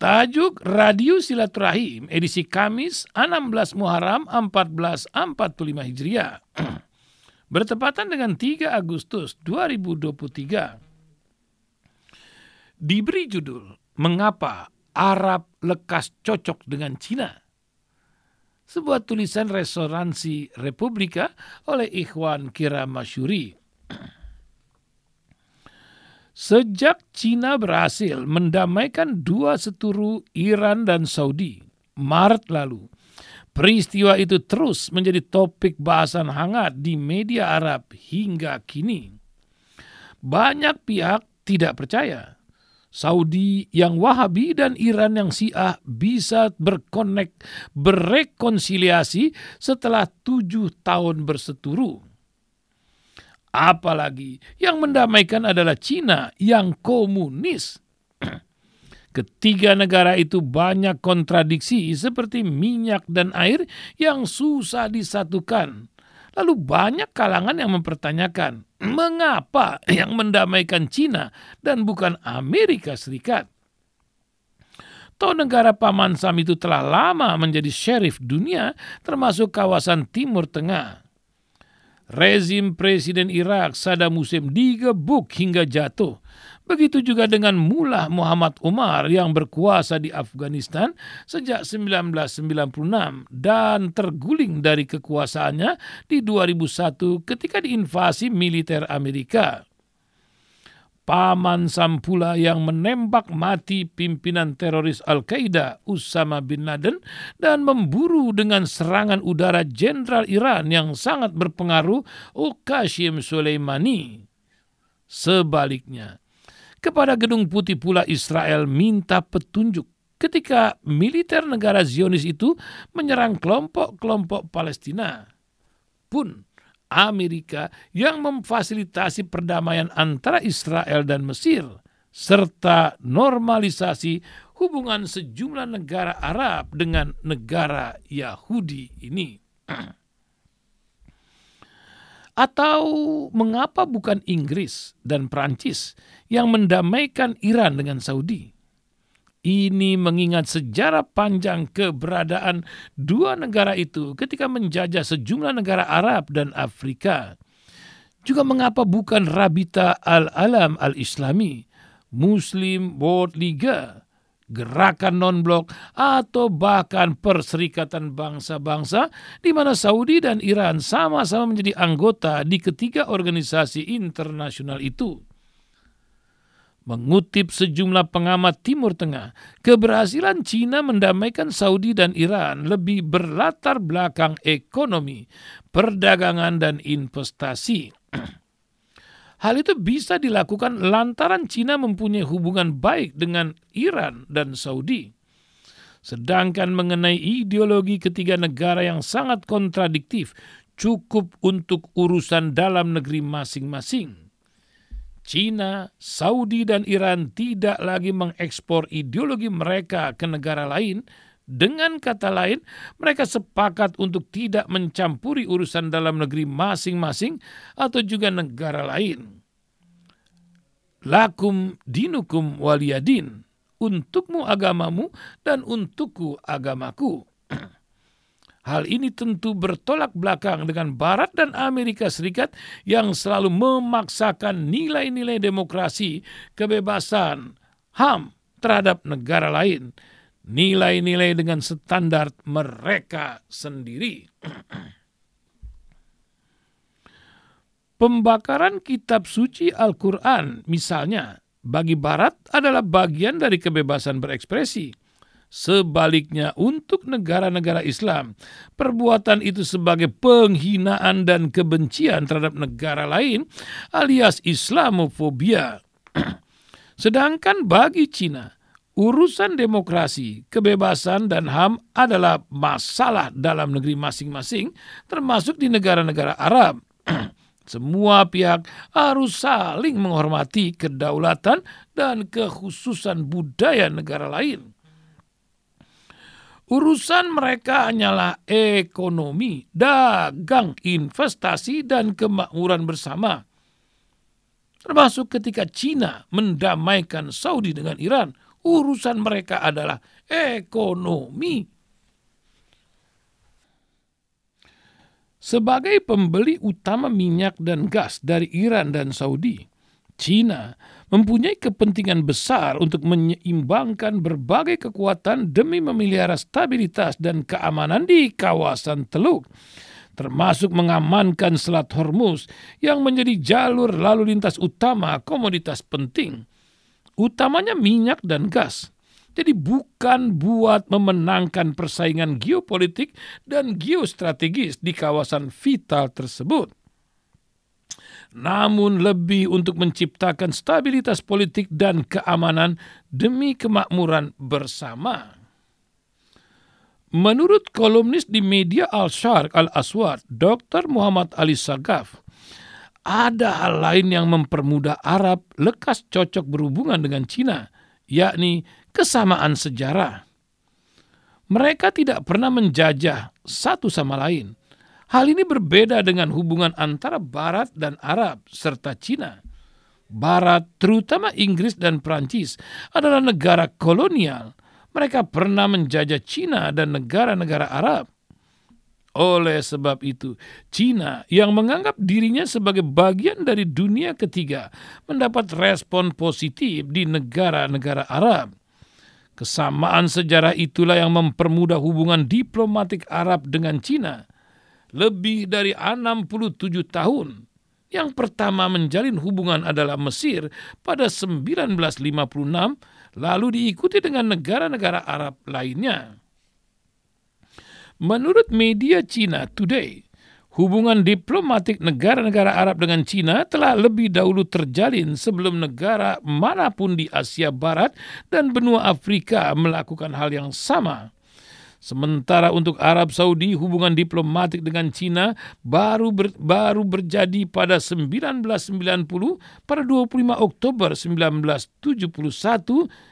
Tajuk Radio Silaturahim edisi Kamis 16 Muharram 1445 Hijriah. Bertepatan dengan 3 Agustus 2023. Diberi judul Mengapa Arab lekas cocok dengan Cina? Sebuah tulisan resonansi Republika oleh Ikhwan Kira Masyuri. Sejak Cina berhasil mendamaikan dua seturu Iran dan Saudi Maret lalu, peristiwa itu terus menjadi topik bahasan hangat di media Arab hingga kini. Banyak pihak tidak percaya Saudi yang Wahabi dan Iran yang Syiah bisa berkonek, berrekonsiliasi setelah tujuh tahun berseturu Apalagi yang mendamaikan adalah Cina yang komunis. Ketiga negara itu banyak kontradiksi seperti minyak dan air yang susah disatukan. Lalu banyak kalangan yang mempertanyakan, mengapa yang mendamaikan Cina dan bukan Amerika Serikat? Toh negara Paman Sam itu telah lama menjadi sheriff dunia termasuk kawasan Timur Tengah. Rezim Presiden Irak Saddam Hussein digebuk hingga jatuh. Begitu juga dengan Mullah Muhammad Umar yang berkuasa di Afghanistan sejak 1996 dan terguling dari kekuasaannya di 2001 ketika diinvasi militer Amerika. Paman Sampula yang menembak mati pimpinan teroris Al-Qaeda Usama bin Laden dan memburu dengan serangan udara Jenderal Iran yang sangat berpengaruh Qasem Soleimani. Sebaliknya, kepada Gedung Putih pula Israel minta petunjuk ketika militer negara Zionis itu menyerang kelompok-kelompok Palestina. Pun Amerika yang memfasilitasi perdamaian antara Israel dan Mesir serta normalisasi hubungan sejumlah negara Arab dengan negara Yahudi ini. Atau mengapa bukan Inggris dan Prancis yang mendamaikan Iran dengan Saudi? Ini mengingat sejarah panjang keberadaan dua negara itu ketika menjajah sejumlah negara Arab dan Afrika. Juga mengapa bukan Rabita Al-Alam Al-Islami, Muslim World Liga, Gerakan Non-Blok, atau bahkan Perserikatan Bangsa-Bangsa di mana Saudi dan Iran sama-sama menjadi anggota di ketiga organisasi internasional itu. Mengutip sejumlah pengamat Timur Tengah, keberhasilan Cina mendamaikan Saudi dan Iran lebih berlatar belakang ekonomi, perdagangan, dan investasi. Hal itu bisa dilakukan lantaran Cina mempunyai hubungan baik dengan Iran dan Saudi. Sedangkan mengenai ideologi ketiga negara yang sangat kontradiktif, cukup untuk urusan dalam negeri masing-masing. China, Saudi, dan Iran tidak lagi mengekspor ideologi mereka ke negara lain. Dengan kata lain, mereka sepakat untuk tidak mencampuri urusan dalam negeri masing-masing atau juga negara lain. Lakum dinukum waliyadin, untukmu agamamu dan untukku agamaku. Hal ini tentu bertolak belakang dengan Barat dan Amerika Serikat yang selalu memaksakan nilai-nilai demokrasi, kebebasan, HAM terhadap negara lain. Nilai-nilai dengan standar mereka sendiri. Pembakaran kitab suci Al-Quran misalnya bagi Barat adalah bagian dari kebebasan berekspresi Sebaliknya, untuk negara-negara Islam, perbuatan itu sebagai penghinaan dan kebencian terhadap negara lain, alias Islamofobia. Sedangkan bagi Cina, urusan demokrasi, kebebasan, dan HAM adalah masalah dalam negeri masing-masing, termasuk di negara-negara Arab. Semua pihak harus saling menghormati kedaulatan dan kekhususan budaya negara lain. Urusan mereka hanyalah ekonomi, dagang, investasi, dan kemakmuran bersama. Termasuk ketika Cina mendamaikan Saudi dengan Iran. Urusan mereka adalah ekonomi. Sebagai pembeli utama minyak dan gas dari Iran dan Saudi, China mempunyai kepentingan besar untuk menyeimbangkan berbagai kekuatan demi memelihara stabilitas dan keamanan di kawasan Teluk, termasuk mengamankan Selat Hormuz yang menjadi jalur lalu lintas utama komoditas penting, utamanya minyak dan gas. Jadi bukan buat memenangkan persaingan geopolitik dan geostrategis di kawasan vital tersebut. Namun lebih untuk menciptakan stabilitas politik dan keamanan demi kemakmuran bersama. Menurut kolumnis di media Al-Sharq Al-Aswad, Dr. Muhammad Ali Sagaf, ada hal lain yang mempermudah Arab lekas cocok berhubungan dengan Cina, yakni kesamaan sejarah. Mereka tidak pernah menjajah satu sama lain. Hal ini berbeda dengan hubungan antara Barat dan Arab serta Cina. Barat, terutama Inggris dan Prancis, adalah negara kolonial. Mereka pernah menjajah Cina dan negara-negara Arab. Oleh sebab itu, Cina yang menganggap dirinya sebagai bagian dari dunia ketiga mendapat respon positif di negara-negara Arab. Kesamaan sejarah itulah yang mempermudah hubungan diplomatik Arab dengan Cina. Lebih dari 67 tahun. Yang pertama menjalin hubungan adalah Mesir pada 1956, lalu diikuti dengan negara-negara Arab lainnya. Menurut media Cina Today, Hubungan diplomatik negara-negara Arab dengan Cina telah lebih dahulu terjalin sebelum negara mana pun di Asia Barat dan benua Afrika melakukan hal yang sama. Sementara untuk Arab Saudi hubungan diplomatik dengan Cina baru ber, baru berjadi pada 1990 pada 25 Oktober 1971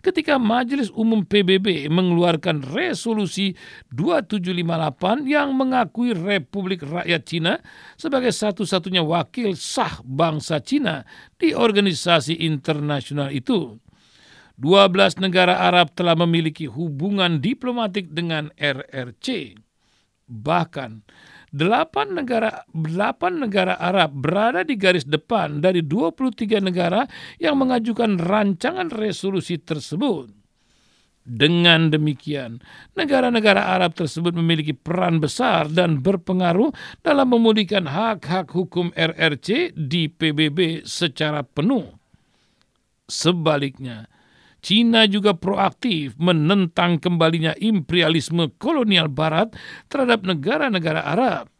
ketika Majelis Umum PBB mengeluarkan resolusi 2758 yang mengakui Republik Rakyat Cina sebagai satu-satunya wakil sah bangsa Cina di organisasi internasional itu. 12 negara Arab telah memiliki hubungan diplomatik dengan RRC. Bahkan, 8 negara, 8 negara Arab berada di garis depan dari 23 negara yang mengajukan rancangan resolusi tersebut. Dengan demikian, negara-negara Arab tersebut memiliki peran besar dan berpengaruh dalam memulihkan hak-hak hukum RRC di PBB secara penuh. Sebaliknya, Cina juga proaktif menentang kembalinya imperialisme kolonial Barat terhadap negara-negara Arab.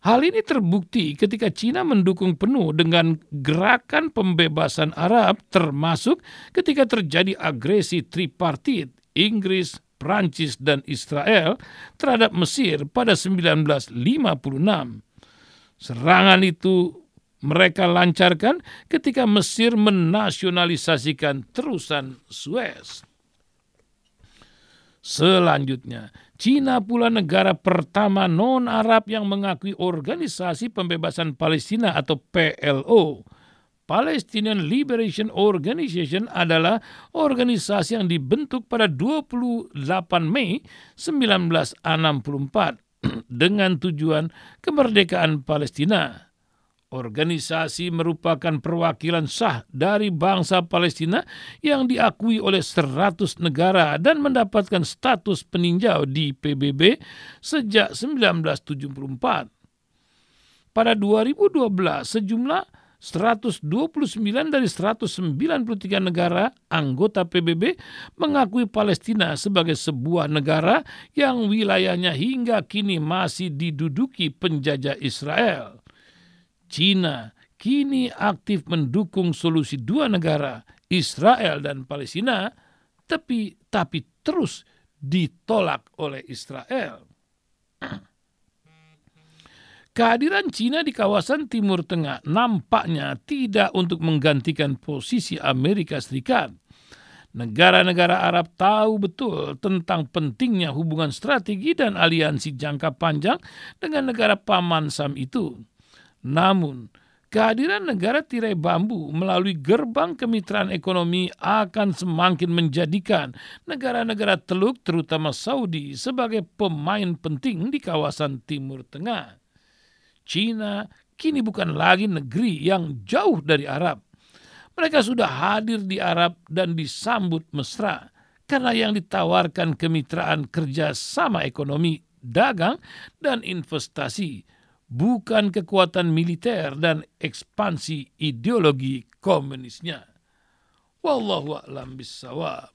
Hal ini terbukti ketika Cina mendukung penuh dengan gerakan pembebasan Arab termasuk ketika terjadi agresi tripartit Inggris, Prancis, dan Israel terhadap Mesir pada 1956. Serangan itu mereka lancarkan ketika Mesir menasionalisasikan terusan Suez. Selanjutnya, Cina pula negara pertama non-Arab yang mengakui Organisasi Pembebasan Palestina atau PLO. Palestinian Liberation Organization adalah organisasi yang dibentuk pada 28 Mei 1964 dengan tujuan kemerdekaan Palestina. Organisasi merupakan perwakilan sah dari bangsa Palestina yang diakui oleh 100 negara dan mendapatkan status peninjau di PBB sejak 1974. Pada 2012, sejumlah 129 dari 193 negara anggota PBB mengakui Palestina sebagai sebuah negara yang wilayahnya hingga kini masih diduduki penjajah Israel. Cina kini aktif mendukung solusi dua negara, Israel dan Palestina, tapi tapi terus ditolak oleh Israel. Kehadiran Cina di kawasan Timur Tengah nampaknya tidak untuk menggantikan posisi Amerika Serikat. Negara-negara Arab tahu betul tentang pentingnya hubungan strategi dan aliansi jangka panjang dengan negara paman Sam itu. Namun, kehadiran negara tirai bambu melalui gerbang kemitraan ekonomi akan semakin menjadikan negara-negara Teluk terutama Saudi sebagai pemain penting di kawasan Timur Tengah. China kini bukan lagi negeri yang jauh dari Arab. Mereka sudah hadir di Arab dan disambut mesra karena yang ditawarkan kemitraan kerja sama ekonomi, dagang, dan investasi bukan kekuatan militer dan ekspansi ideologi komunisnya. Wallahu a'lam bissawab.